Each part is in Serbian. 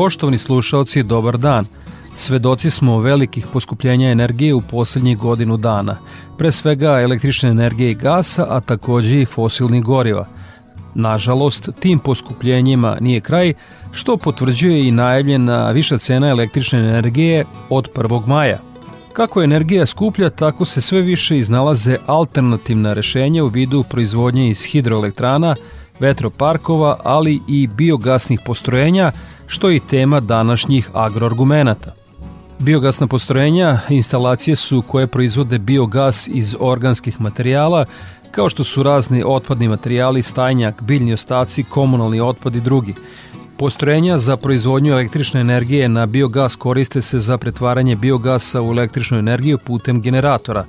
Poštovani slušalci, dobar dan. Svedoci smo velikih poskupljenja energije u poslednjih godinu dana, pre svega električne energije i gasa, a takođe i fosilnih goriva. Nažalost, tim poskupljenjima nije kraj, što potvrđuje i najavljena viša cena električne energije od 1. maja. Kako je energija skuplja, tako se sve više iznalaze alternativna rešenja u vidu proizvodnje iz hidroelektrana, vetroparkova, ali i biogasnih postrojenja, što je i tema današnjih agroargumenata. Biogasna postrojenja instalacije su koje proizvode biogas iz organskih materijala, kao što su razni otpadni materijali, stajnjak, biljni ostaci, komunalni otpad i drugi. Postrojenja za proizvodnju električne energije na biogas koriste se za pretvaranje biogasa u električnu energiju putem generatora.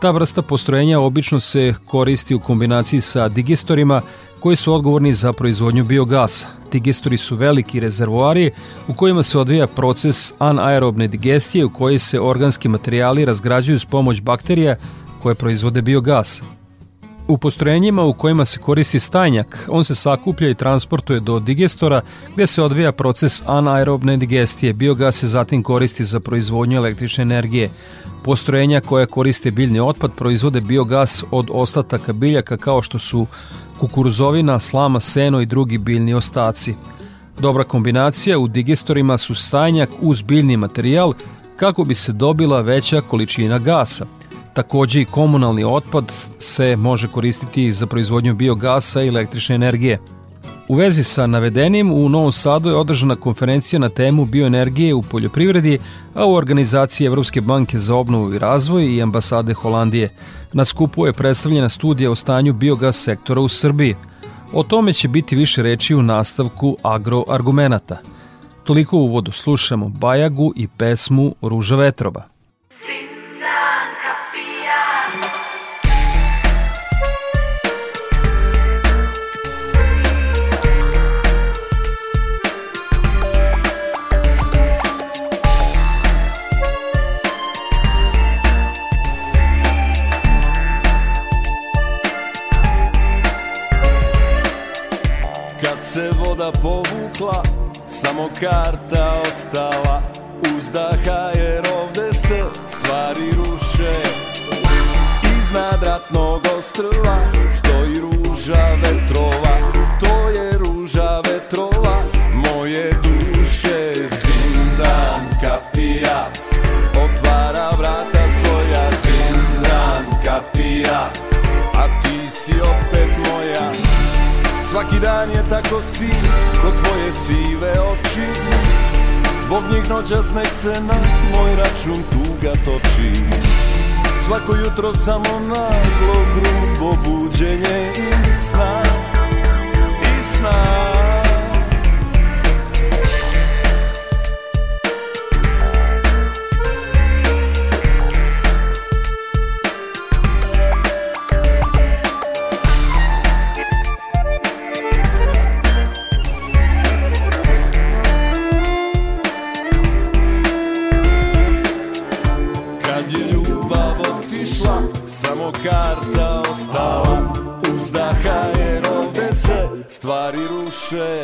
Ta vrsta postrojenja obično se koristi u kombinaciji sa digestorima koji su odgovorni za proizvodnju biogasa. Digestori su veliki rezervoari u kojima se odvija proces anaerobne digestije u kojoj se organski materijali razgrađuju s pomoć bakterija koje proizvode biogas. U postrojenjima u kojima se koristi stajnjak, on se sakuplja i transportuje do digestora gde se odvija proces anaerobne digestije. Biogas se zatim koristi za proizvodnju električne energije. Postrojenja koja koriste biljni otpad proizvode biogas od ostataka biljaka kao što su kukuruzovina, slama, seno i drugi biljni ostaci. Dobra kombinacija u digestorima su stajnjak uz biljni materijal kako bi se dobila veća količina gasa. Takođe i komunalni otpad se može koristiti za proizvodnju biogasa i električne energije. U vezi sa navedenim, u Novom Sadu je održana konferencija na temu bioenergije u poljoprivredi, a u organizaciji Evropske banke za obnovu i razvoj i ambasade Holandije. Na skupu je predstavljena studija o stanju biogas sektora u Srbiji. O tome će biti više reči u nastavku agroargumenata. Toliko u uvodu slušamo Bajagu i pesmu Ruža vetroba. Voda povukla Samo karta ostala. Uzdaha jer ovde se stvari ruše. Iznad ratnog ostrva Stoji ruža vetrova. To je ruža vetrova Moje duše. Zindan kapija Otvara vrata svoja. Zindan kapija Svaki dan je tako si ko tvoje sive oči. Zbog njih noćas nek se na moj račun tuga toči. Svako jutro samo naglo grubo buđenje i sna. I sna stvari ruše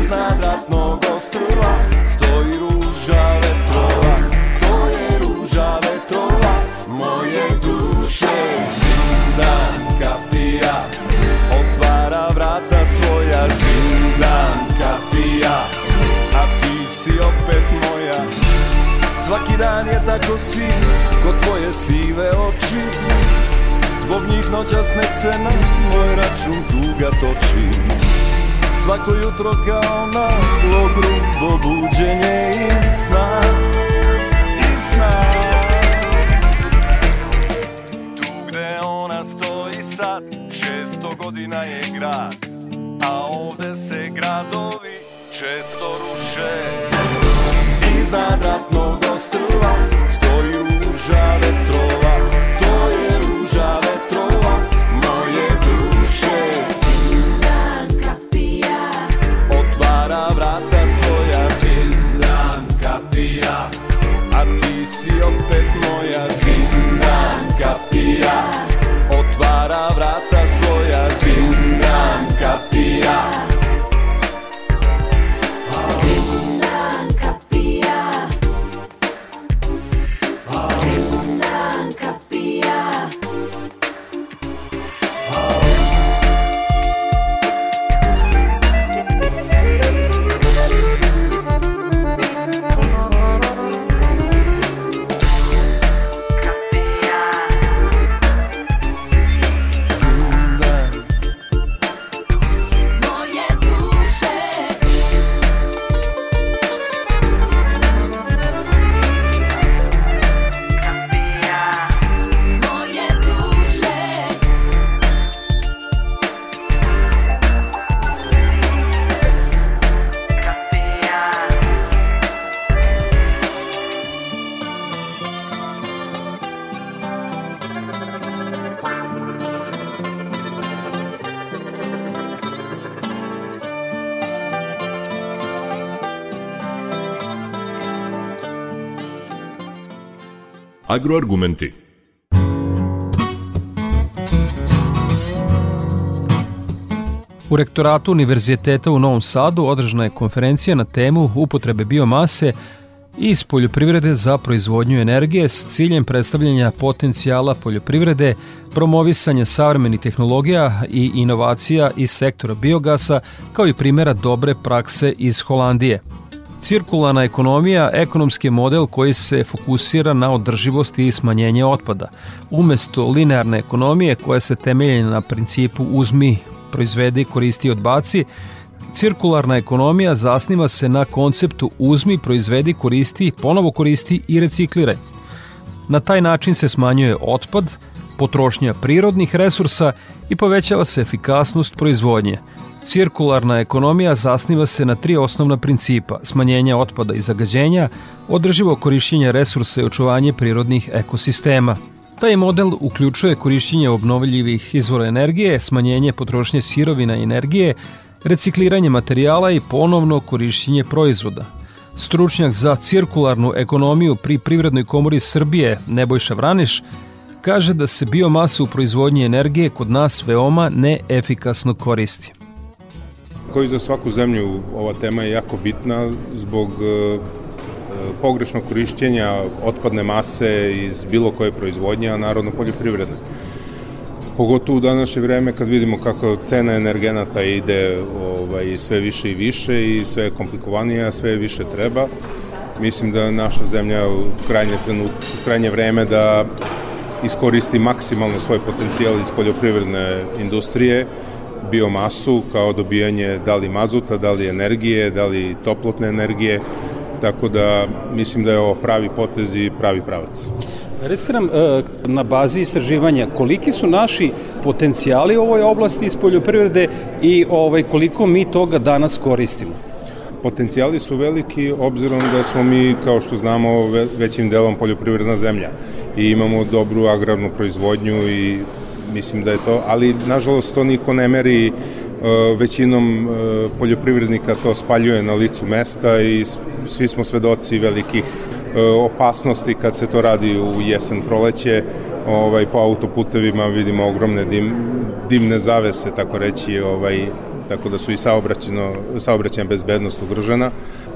Iznad ratnog ostrva stoji ruža vetrova To je ruža vetrova. Moje duše Zindan kapija otvara vrata svoja. Zindan kapija a ti si opet moja. Svaki dan je tako si, ko tvoje sive oči Nek se na moj račun tuga toči Svako jutro kao malo grubo buđenje iz sna Iz sna Tu gde ona stoji sad Šesto godina je grad. A ovde se gradovi često ruše. Iznad ratnog ostrva Stoji ruža vetrova. To je ruža Agroargumenti. U rektoratu Univerziteta u Novom Sadu održana je konferencija na temu upotrebe biomase iz poljoprivrede za proizvodnju energije s ciljem predstavljanja potencijala poljoprivrede, promovisanja savremenih tehnologija i inovacija iz sektora biogasa, kao i primjera dobre prakse iz Holandije. Cirkularna ekonomija ekonomski model koji se fokusira na održivost i smanjenje otpada. Umesto linearne ekonomije koja se temelji na principu uzmi, proizvedi, koristi i odbaci, cirkularna ekonomija zasniva se na konceptu uzmi, proizvedi, koristi, ponovo koristi i recikliraj. Na taj način se smanjuje otpad, potrošnja prirodnih resursa i povećava se efikasnost proizvodnje. Cirkularna ekonomija zasniva se na tri osnovna principa: smanjenje otpada i zagađenja, održivo korišćenje resursa i očuvanje prirodnih ekosistema. Taj model uključuje korišćenje obnovljivih izvora energije, smanjenje potrošnje sirovina i energije, recikliranje materijala i ponovno korišćenje proizvoda. Stručnjak za cirkularnu ekonomiju pri Privrednoj komori Srbije Nebojša Vraniš kaže da se biomasa u proizvodnji energije kod nas veoma neefikasno koristi. Kao i za svaku zemlju, ova tema je jako bitna zbog e, pogrešnog korišćenja otpadne mase iz bilo koje proizvodnje, a narodno poljoprivredne. Pogotovo u današnje vreme kad vidimo kako cena energenata ide ovaj, sve više i više i sve je komplikovanije, a sve više treba. Mislim da naša zemlja u krajnje, trenut, u krajnje vreme da iskoristi maksimalno svoj potencijal iz poljoprivredne industrije, biomasu kao dobijanje da li mazuta, da li energije, da li toplotne energije, tako da mislim da je ovo pravi potez i pravi pravac. Recite nam e, na bazi istraživanja koliki su naši potencijali u ovoj oblasti iz poljoprivrede i ovaj koliko mi toga danas koristimo? Potencijali su veliki obzirom da smo mi, kao što znamo, ve- većim delom poljoprivredna zemlja i imamo dobru agrarnu proizvodnju i mislim da je to, ali nažalost to niko ne meri e, većinom e, poljoprivrednika to spaljuje na licu mesta i svi smo svedoci velikih e, opasnosti kad se to radi u jesen proleće. Ovaj po autoputevima vidimo ogromne dim, dimne zavese tako reći ovaj tako da su i saobraćeno saobraćajna bezbednost ugrožena.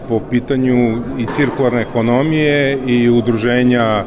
Po pitanju i cirkularne ekonomije i udruženja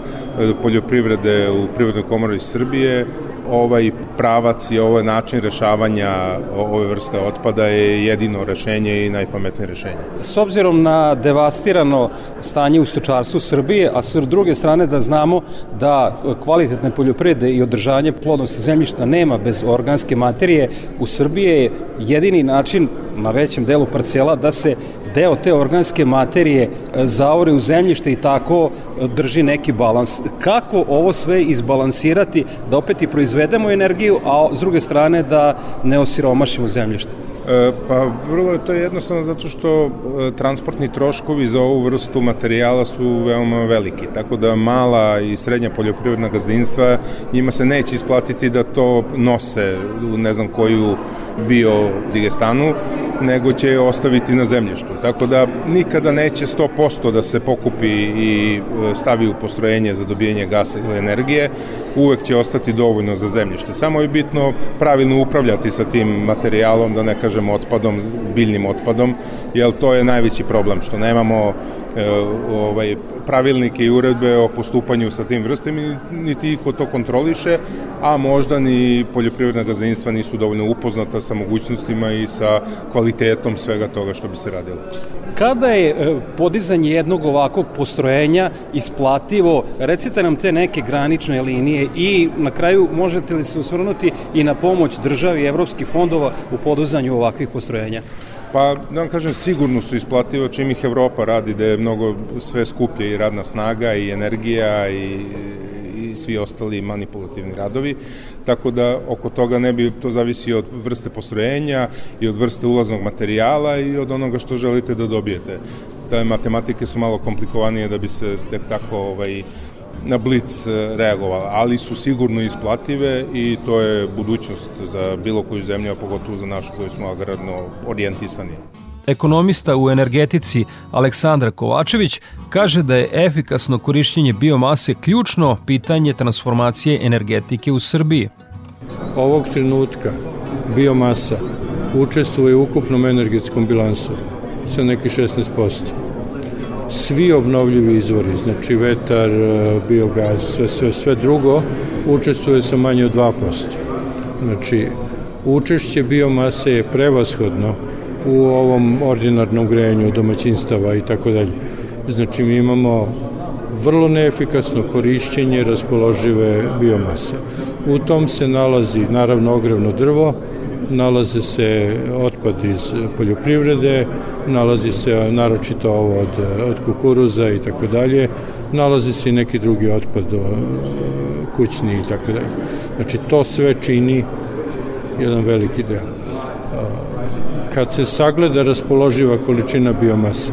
poljoprivrede u Privrednoj komori Srbije ovaj pravac i ovaj način rešavanja ove vrste otpada je jedino rešenje i najpametnije rešenje. S obzirom na devastirano stanje u stočarstvu Srbije, a s druge strane da znamo da kvalitetne poljoprivrede i održanje plodnosti zemljišta nema bez organske materije, u Srbiji je jedini način na većem delu parcela da se deo te organske materije e, zaore u zemljište i tako e, drži neki balans. Kako ovo sve izbalansirati da opet i proizvedemo energiju, a s druge strane da ne osiromašimo zemljište? E, pa vrlo je to jednostavno zato što transportni troškovi za ovu vrstu materijala su veoma veliki, tako da mala i srednja poljoprivredna gazdinstva njima se neće isplatiti da to nose u ne znam koju biodigestanu, nego će je ostaviti na zemljištu. Tako da nikada neće 100% da se pokupi i e, stavi u postrojenje za dobijanje gasa ili energije, uvek će ostati dovoljno za zemljište. Samo je bitno pravilno upravljati sa tim materijalom, da ne kažemo otpadom, biljnim otpadom, jer to je najveći problem, što nemamo ovaj, pravilnike i uredbe o postupanju sa tim vrstom, niti ko to kontroliše, a možda ni poljoprivredna gazdinstva nisu dovoljno upoznata sa mogućnostima i sa kvalitetom svega toga što bi se radilo. Kada je e, podizanje jednog ovakvog postrojenja isplativo, recite nam te neke granične linije i na kraju možete li se usvrnuti i na pomoć državi i evropskih fondova u podizanju ovakvih postrojenja? Pa, da vam kažem, sigurno su isplativa čim ih Evropa radi, da je mnogo sve skuplje i radna snaga i energija i, i svi ostali manipulativni radovi, tako da oko toga ne bi, to zavisi od vrste postrojenja i od vrste ulaznog materijala i od onoga što želite da dobijete. Te matematike su malo komplikovanije da bi se tek tako ovaj, na blic e, reagovala, ali su sigurno isplative i to je budućnost za bilo koju zemlju, a pogotovo za našu koju smo agrarno orijentisani. Ekonomista u energetici Aleksandra Kovačević kaže da je efikasno korišćenje biomase ključno pitanje transformacije energetike u Srbiji. Ovog trenutka biomasa učestvuje u ukupnom energetskom bilansu sa neki 16% svi obnovljivi izvori, znači vetar, e, biogaz, sve, sve, sve drugo, učestvuje sa manje od 2%. Znači, učešće biomase je prevashodno u ovom ordinarnom grejanju domaćinstava i tako dalje. Znači, mi imamo vrlo neefikasno korišćenje raspoložive biomase. U tom se nalazi naravno ogrevno drvo, nalaze se otpad iz poljoprivrede, nalazi se naročito ovo od, od kukuruza i tako dalje, nalazi se i neki drugi otpad kućni i tako dalje. Znači to sve čini jedan veliki deo. Kad se sagleda raspoloživa količina biomase,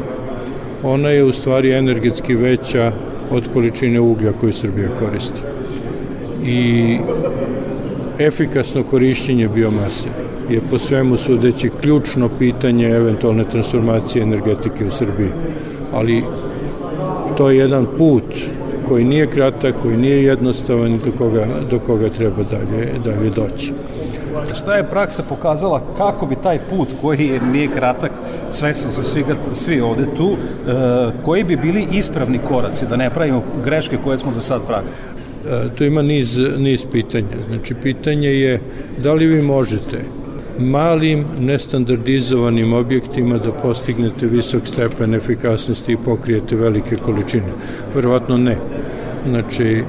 ona je u stvari energetski veća od količine uglja koju Srbija koristi. I efikasno korišćenje biomase je po svemu sudeći ključno pitanje eventualne transformacije energetike u Srbiji. Ali to je jedan put koji nije kratak, koji nije jednostavan i do koga, do koga treba dalje, dalje doći. Šta je praksa pokazala kako bi taj put koji nije kratak, sve su svi, svi ovde tu, e, koji bi bili ispravni koraci, da ne pravimo greške koje smo do sad pravili? E, tu ima niz, niz pitanja. Znači, pitanje je da li vi možete malim, nestandardizovanim objektima da postignete visok stepen efikasnosti i pokrijete velike količine? Verovatno ne. Znači,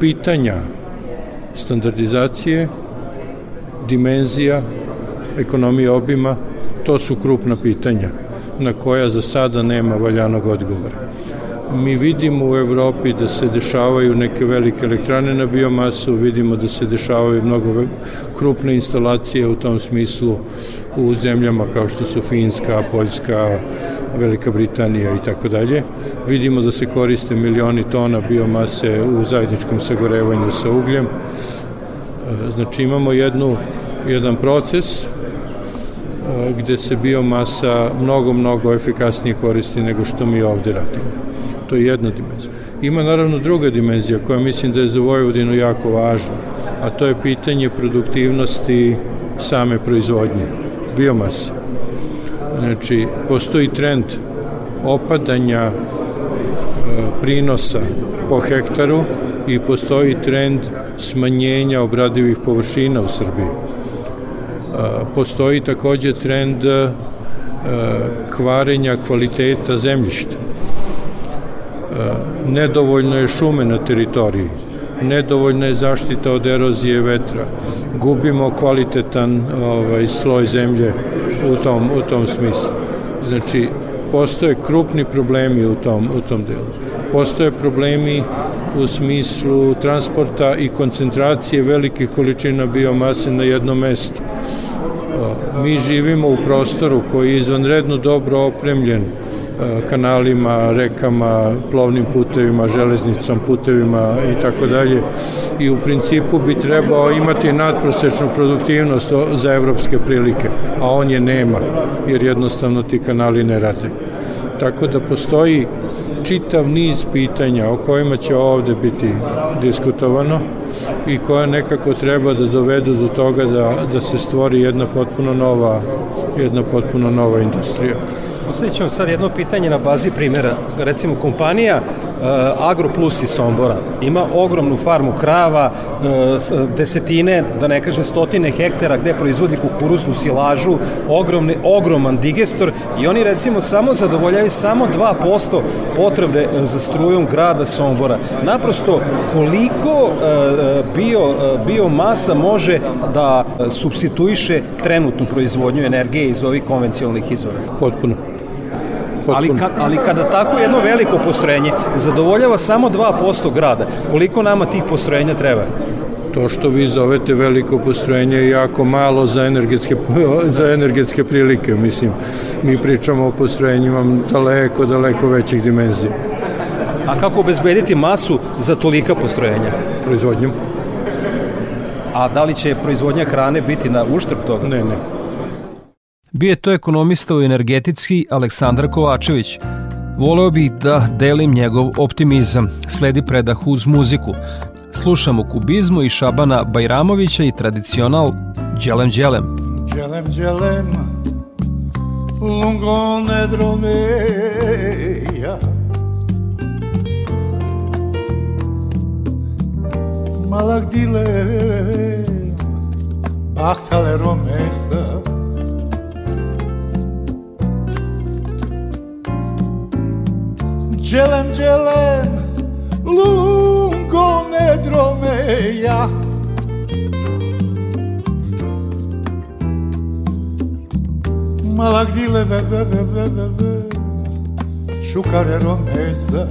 pitanja standardizacije, dimenzija, ekonomija obima, to su krupna pitanja na koja za sada nema valjanog odgovora. Mi vidimo u Evropi da se dešavaju neke velike elektrane na biomasu, vidimo da se dešavaju mnogo krupne instalacije u tom smislu u zemljama kao što su Finska, Poljska, Velika Britanija i tako dalje. Vidimo da se koriste milioni tona biomase u zajedničkom sagorevanju sa ugljem. Znači imamo jednu, jedan proces e, gde se biomasa mnogo, mnogo efikasnije koristi nego što mi ovde radimo. To je jedna dimenzija. Ima naravno druga dimenzija koja mislim da je za Vojvodinu jako važna, a to je pitanje produktivnosti same proizvodnje, biomase. Znači, postoji trend opadanja e, prinosa po hektaru i postoji trend smanjenja obradivih površina u Srbiji. Postoji takođe trend kvarenja kvaliteta zemljišta. Nedovoljno je šume na teritoriji, nedovoljna je zaštita od erozije vetra, gubimo kvalitetan ovaj, sloj zemlje u tom, u tom smislu. Znači, postoje krupni problemi u tom, u tom delu. Postoje problemi u smislu transporta i koncentracije velikih količina biomase na jednom mestu. Mi živimo u prostoru koji je izvanredno dobro opremljen kanalima, rekama, plovnim putevima, železnicom, putevima i tako dalje i u principu bi trebao imati nadprosečnu produktivnost za evropske prilike, a on je nema, jer jednostavno ti kanali ne rade. Tako da postoji čitav niz pitanja o kojima će ovde biti diskutovano i koja nekako treba da dovedu do toga da, da se stvori jedna potpuno nova jedna potpuno nova industrija. Postavit ćemo sad jedno pitanje na bazi primjera. Recimo, kompanija uh, Agroplus iz Sombora ima ogromnu farmu krava, uh, desetine, da ne kažem stotine hektara gde proizvodi kukuruznu silažu, ogromni, ogroman digestor i oni recimo samo zadovoljaju samo 2% potrebe za strujom grada Sombora. Naprosto koliko bio, bio masa može da substituiše trenutnu proizvodnju energije iz ovih konvencionalnih izvora? Potpuno ali, ka, ali kada tako jedno veliko postrojenje zadovoljava samo 2% grada, koliko nama tih postrojenja treba? to što vi zovete veliko postrojenje je jako malo za energetske, za energetske prilike. Mislim, mi pričamo o postrojenjima daleko, daleko većih dimenzija. A kako obezbediti masu za tolika postrojenja? Proizvodnjom. A da li će proizvodnja hrane biti na uštrb toga? Ne, ne. Bio je to ekonomista u energetski Aleksandar Kovačević. Voleo bih da delim njegov optimizam. Sledi predah uz muziku. Slušamo kubizmu i Šabana Bajramovića i tradicional Đelem Đelem. Đelem Đelem lungo nedromeja Malak dilem bahtale romesa Dželem, dželem, lungo nedromeja Malak dile ve ve ve ve ve ve Šukare romesa.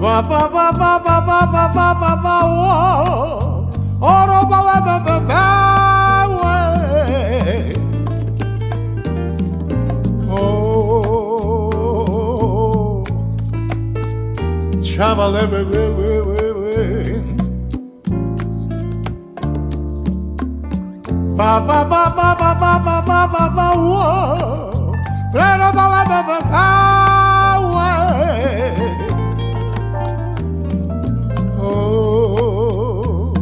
Va va va va va va va va va va Oro va va va va va We, we, we, we. Ba ba ba ba ba ba ba ba ba ba whoa. Pero ba ba ba ba ba Oh,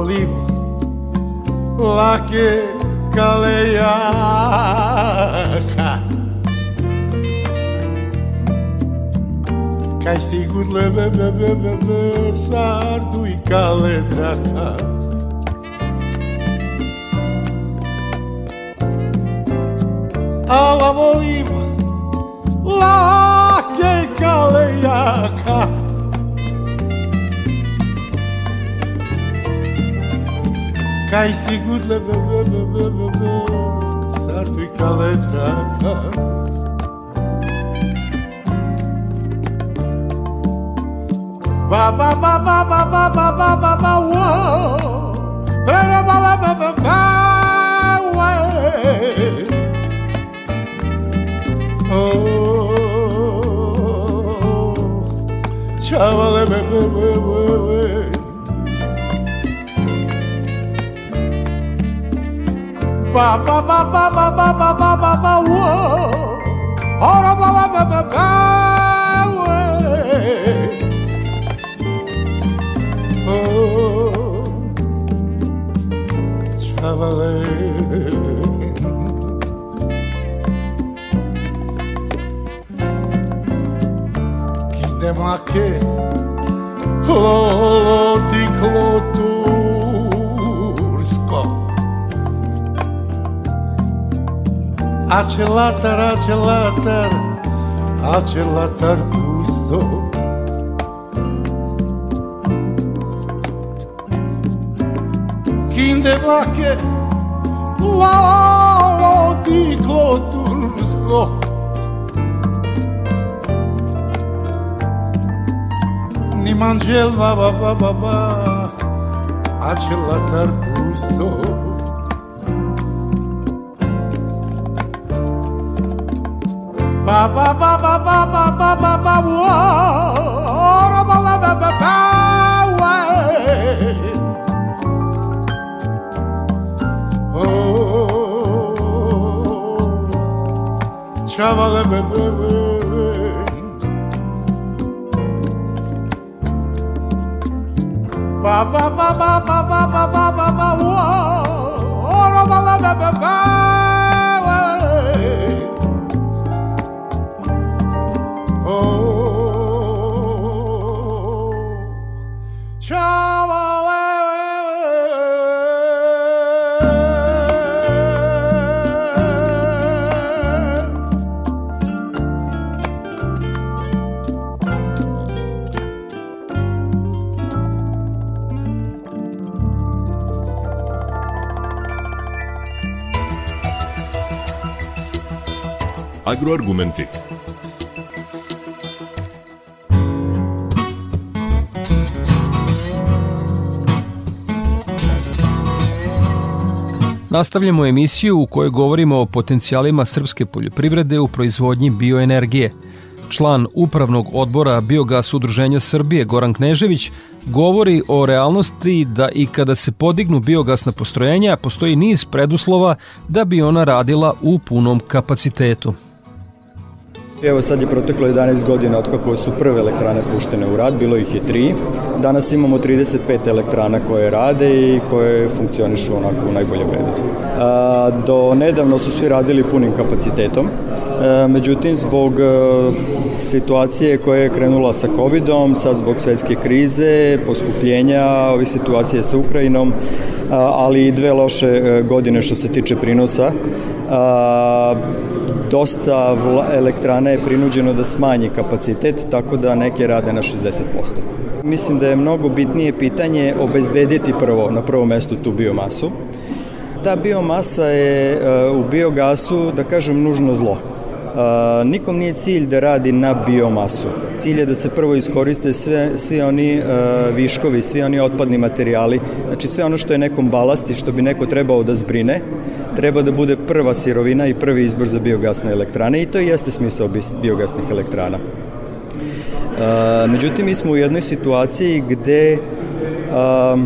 olivo lá que caleia. Cai sigur leve be leve, be be be Ala Olivo, lá que caleia Ca i sigut la bă bă bă bă bă bă S-ar fi cale traca Ba ba ba ba ba ba ba ba ba ba wow Ba ba ba ba ba ba ba Oh Chavale me me me me me ba ba ba ba ba ba ba ba ba ba whoa. Oh, ba ba ba ba ba. Oh, traveling. Chi demarche lo di Acılatır acılatır Acılatır kustu. Kinde vlake Lalo diklo tursko. Niman jel va va va va va Acılatır kustu. Ba ba ba ba ba ba ba ba ba wa ora ba ba ba ba ba Oh be be Ba ba ba ba ba ba ba ba ba ba ba ba ba ba ba Agroargumenti. Nastavljamo emisiju u kojoj govorimo o potencijalima srpske poljoprivrede u proizvodnji bioenergije. Član upravnog odbora Biogas Udruženja Srbije Goran Knežević govori o realnosti da i kada se podignu biogasna postrojenja postoji niz preduslova da bi ona radila u punom kapacitetu. Evo sad je proteklo 11 godina od kako su prve elektrane puštene u rad, bilo ih je tri. Danas imamo 35 elektrana koje rade i koje funkcionišu onako u najboljem redu. A, do nedavno su svi radili punim kapacitetom, E, međutim zbog e, situacije koja je krenula sa covidom, sad zbog svetske krize, poskupljenja, ove situacije sa Ukrajinom, a, ali i dve loše e, godine što se tiče prinosa, dosta elektrana je prinuđeno da smanji kapacitet, tako da neke rade na 60%. Mislim da je mnogo bitnije pitanje obezbediti prvo, na prvom mestu tu biomasu. Ta biomasa je e, u biogasu, da kažem, nužno zlo. A, nikom nije cilj da radi na biomasu. Cilj je da se prvo iskoriste sve, svi oni a, viškovi, svi oni otpadni materijali, znači sve ono što je nekom balast i što bi neko trebao da zbrine, treba da bude prva sirovina i prvi izbor za biogasne elektrane i to jeste smisao biogasnih elektrana. A, međutim, mi smo u jednoj situaciji gde a,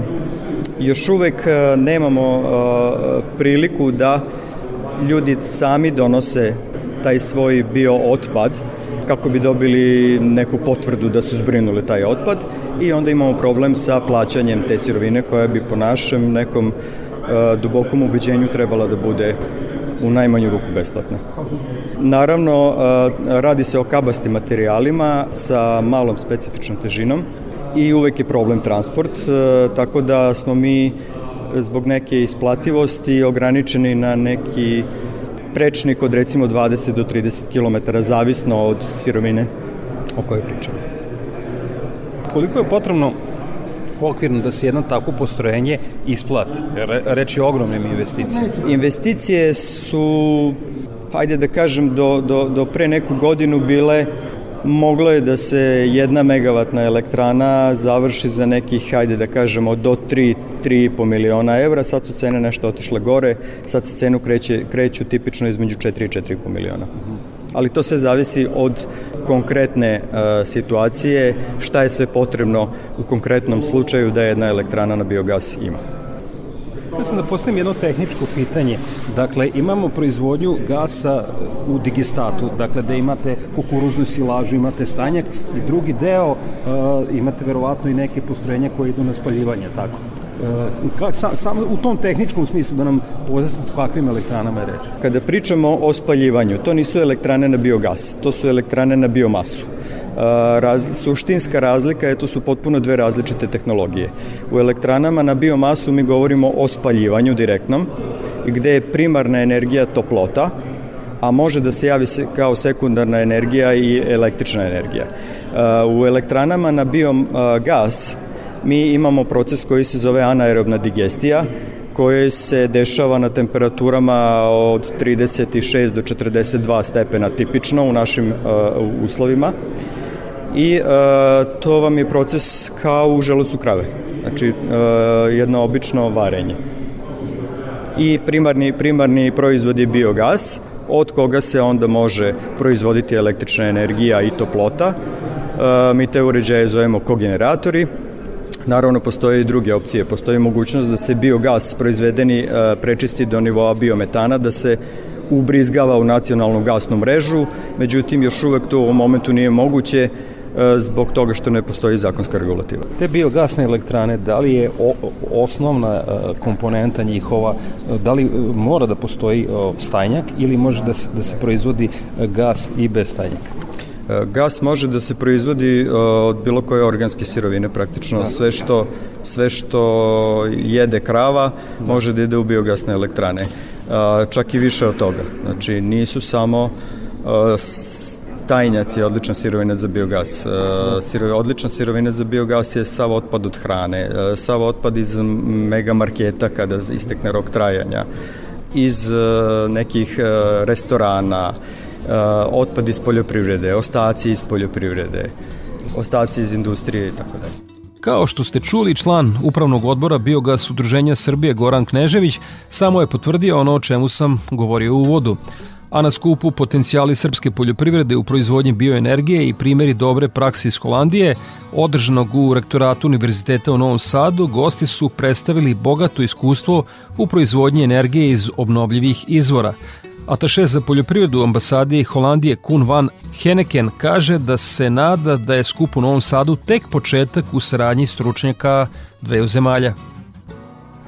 još uvek a, nemamo a, priliku da ljudi sami donose taj svoj bio otpad kako bi dobili neku potvrdu da su zbrinuli taj otpad i onda imamo problem sa plaćanjem te sirovine koja bi po našem nekom e, dubokom ubeđenju trebala da bude u najmanju ruku besplatna. Naravno, e, radi se o kabastim materijalima sa malom specifičnom težinom i uvek je problem transport, e, tako da smo mi zbog neke isplativosti ograničeni na neki prečnik od recimo 20 do 30 km, zavisno od sirovine o kojoj pričamo. Koliko je potrebno okvirno da se jedno takvo postrojenje isplati? Re, reč je o ogromnim investicijama. Investicije su, hajde da kažem, do, do, do pre neku godinu bile moglo je da se jedna megavatna elektrana završi za nekih, hajde da kažemo, do 3, 3,5 miliona evra, sad su cene nešto otišle gore, sad se cenu kreće, kreću tipično između 4 i 4,5 miliona. Ali to sve zavisi od konkretne uh, situacije, šta je sve potrebno u konkretnom slučaju da jedna elektrana na biogas ima. Htio sam da postavim jedno tehničko pitanje. Dakle, imamo proizvodnju gasa u digestatu, dakle da imate kukuruznu silažu, imate stanjak i drugi deo uh, imate verovatno i neke postrojenja koje idu na spaljivanje, tako? Uh, kak, sa, samo u tom tehničkom smislu da nam pojasnite kakvim elektranama je reč. Kada pričamo o spaljivanju, to nisu elektrane na biogas, to su elektrane na biomasu. Raz, suštinska razlika je to su potpuno dve različite tehnologije. U elektranama na biomasu mi govorimo o spaljivanju direktnom, gde je primarna energija toplota, a može da se javi kao sekundarna energija i električna energija. U elektranama na biogas mi imamo proces koji se zove anaerobna digestija, koje se dešava na temperaturama od 36 do 42 stepena tipično u našim uh, uslovima i uh, to vam je proces kao u želucu krave. Znači uh, jedno obično varenje. I primarni, primarni proizvod je biogas. Od koga se onda može proizvoditi električna energija i toplota. Uh, mi te uređaje zovemo kogeneratori. Naravno, postoje i druge opcije. Postoji mogućnost da se biogas proizvedeni e, prečisti do nivoa biometana, da se ubrizgava u nacionalnu gasnu mrežu, međutim još uvek to u momentu nije moguće e, zbog toga što ne postoji zakonska regulativa. Te biogasne elektrane, da li je osnovna e, komponenta njihova, da li mora da postoji stajnjak ili može da se, da se proizvodi gas i bez stajnjaka? E, gas može da se proizvodi e, od bilo koje organske sirovine praktično. Da. Sve što, sve što jede krava da. može da ide u biogasne elektrane. E, čak i više od toga. Znači nisu samo tajnjac je odlična sirovina za biogas. Sirov, odlična sirovina za biogas je sav otpad od hrane, sav otpad iz mega marketa kada istekne rok trajanja, iz nekih restorana, otpad iz poljoprivrede, ostaci iz poljoprivrede, ostaci iz industrije i tako dalje. Kao što ste čuli, član Upravnog odbora Biogas Udruženja Srbije Goran Knežević samo je potvrdio ono o čemu sam govorio u uvodu a na skupu potencijali srpske poljoprivrede u proizvodnji bioenergije i primeri dobre prakse iz Holandije, održanog u rektoratu Univerziteta u Novom Sadu, gosti su predstavili bogato iskustvo u proizvodnji energije iz obnovljivih izvora, Ataše za poljoprivredu ambasadi Holandije Kun van Heneken kaže da se nada da je skup u Novom Sadu tek početak u saradnji stručnjaka dveju zemalja.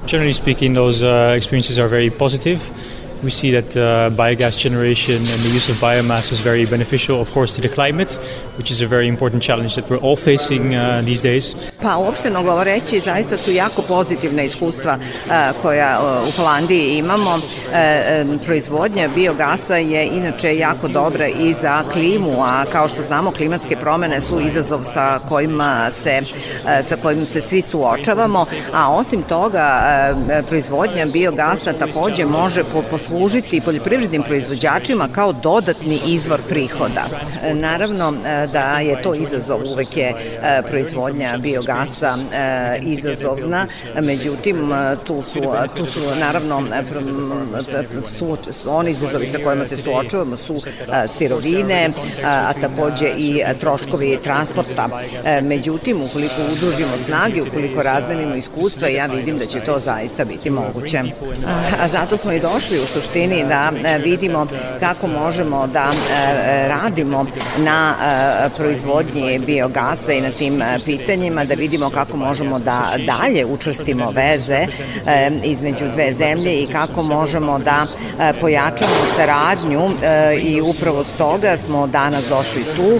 Generally speaking, those uh, experiences are very positive. We see that uh, biogas generation and the use of biomass is very beneficial, of course, to the climate, which is a very important challenge that we're all facing uh, these days. Pa uopšteno govoreći, zaista su jako pozitivna iskustva uh, koja uh, u Holandiji imamo. Uh, um, proizvodnja biogasa je inače jako dobra i za klimu, a kao što znamo klimatske promene su izazov sa kojima se, sa kojim se svi suočavamo, a osim toga proizvodnja biogasa takođe može po, po poslužiti poljoprivrednim proizvođačima kao dodatni izvor prihoda. E, naravno e, da je to izazov, uvek je e, proizvodnja biogasa izazovna, međutim tu su, tu su naravno su, oni izazovi sa kojima se suočavamo su sirovine, a takođe i troškovi transporta. Međutim, ukoliko udružimo snage, ukoliko razmenimo iskustva, ja vidim da će to zaista biti moguće. A zato smo i došli u suštini da e, vidimo kako možemo da e, radimo na e, proizvodnji biogasa i na tim pitanjima, da vidimo kako možemo da dalje učvrstimo veze između dve zemlje i kako možemo da pojačamo saradnju i upravo s toga smo danas došli tu.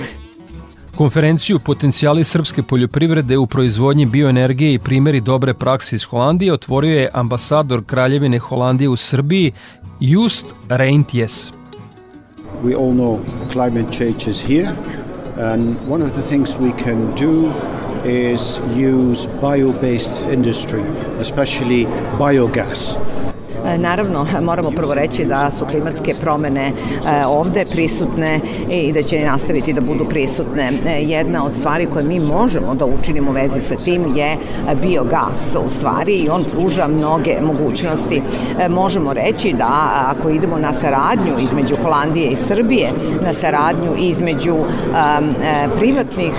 Konferenciju Potencijali srpske poljoprivrede u proizvodnji bioenergije i primeri dobre prakse iz Holandije otvorio je ambasador Kraljevine Holandije u Srbiji Just Reintjes. We all know climate change is here and one of the things we can do is use bio-based industry, especially biogas. E, Naravno, moramo prvo reći da su klimatske promene e, ovde prisutne i da će nastaviti da budu prisutne. E, Jedna od stvari koje mi možemo da učinimo u vezi sa tim je biogas u stvari i on pruža mnoge mogućnosti. Možemo reći da ako idemo na saradnju između Holandije i Srbije, na saradnju između privatnih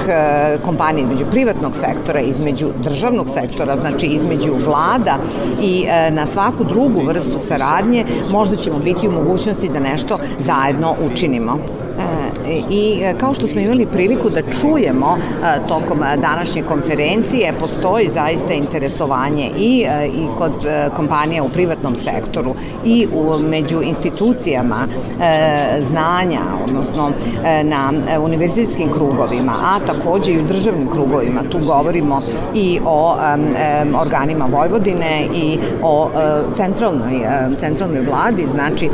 kompanija, između privatnog sektora, između državnog sektora, znači između vlada i na svaku drugu vrstu saradnje, možda ćemo biti u mogućnosti da nešto zajedno učinimo. I e, kao što smo imali priliku da čujemo e, tokom e, današnje konferencije, postoji zaista interesovanje i, i kod kompanija u privatnom sektoru i u, među institucijama znanja, odnosno na univerzitetskim krugovima, a takođe i u državnim krugovima. Tu govorimo i o organima Vojvodine i o centralnoj, centralnoj vladi, znači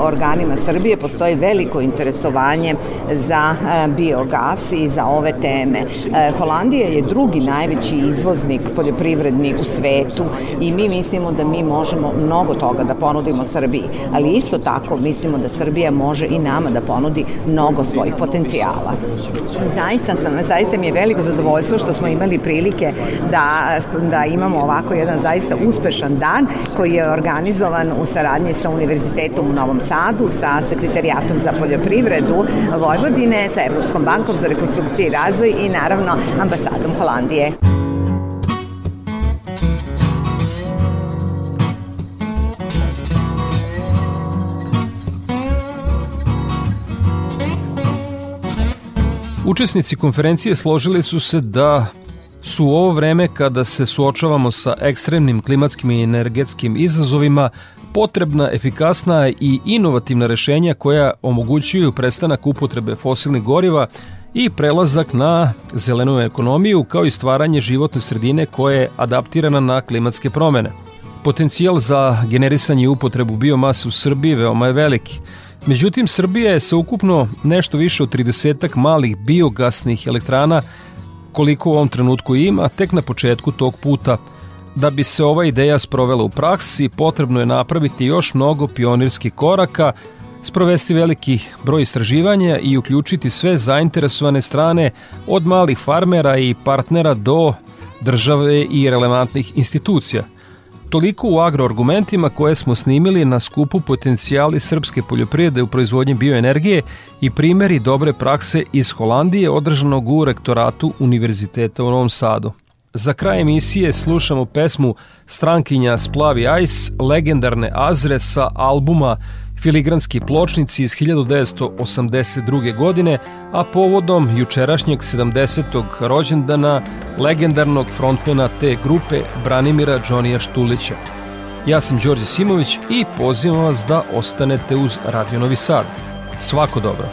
organima Srbije. Postoji veliko interesovanje za e, biogas i za ove teme. E, Holandija je drugi najveći izvoznik poljoprivredni u svetu i mi mislimo da mi možemo mnogo toga da ponudimo Srbiji, ali isto tako mislimo da Srbija može i nama da ponudi mnogo svojih potencijala. Zaista sam, zaista mi je veliko zadovoljstvo što smo imali prilike da, da imamo ovako jedan zaista uspešan dan koji je organizovan u saradnji sa Univerzitetom u Novom Sadu, sa Sekretarijatom za poljoprivredu Vojvodine, sa Evropskom bankom za rekonstrukciju i razvoj i naravno ambasadom Holandije. Učesnici konferencije složili su se da su u ovo vreme kada se suočavamo sa ekstremnim klimatskim i energetskim izazovima potrebna efikasna i inovativna rešenja koja omogućuju prestanak upotrebe fosilnih goriva i prelazak na zelenu ekonomiju kao i stvaranje životne sredine koja je adaptirana na klimatske promene. Potencijal za generisanje i upotrebu biomase u Srbiji veoma je veliki. Međutim, Srbija je sa ukupno nešto više od 30 malih biogasnih elektrana koliko u ovom trenutku ima, tek na početku tog puta. Da bi se ova ideja sprovela u praksi, potrebno je napraviti još mnogo pionirskih koraka, sprovesti veliki broj istraživanja i uključiti sve zainteresovane strane od malih farmera i partnera do države i relevantnih institucija. Toliko u agroargumentima koje smo snimili na skupu potencijali srpske poljoprivrede u proizvodnji bioenergije i primeri dobre prakse iz Holandije održanog u rektoratu Univerziteta u Novom Sadu. Za kraj emisije slušamo pesmu Strankinja Splavi Ice, legendarne Azre sa albuma Filigranski pločnici iz 1982. godine, a povodom jučerašnjeg 70. rođendana legendarnog frontmena te grupe Branimira Džonija Štulića. Ja sam Đorđe Simović i pozivam vas da ostanete uz Radio Novi Sad. Svako dobro!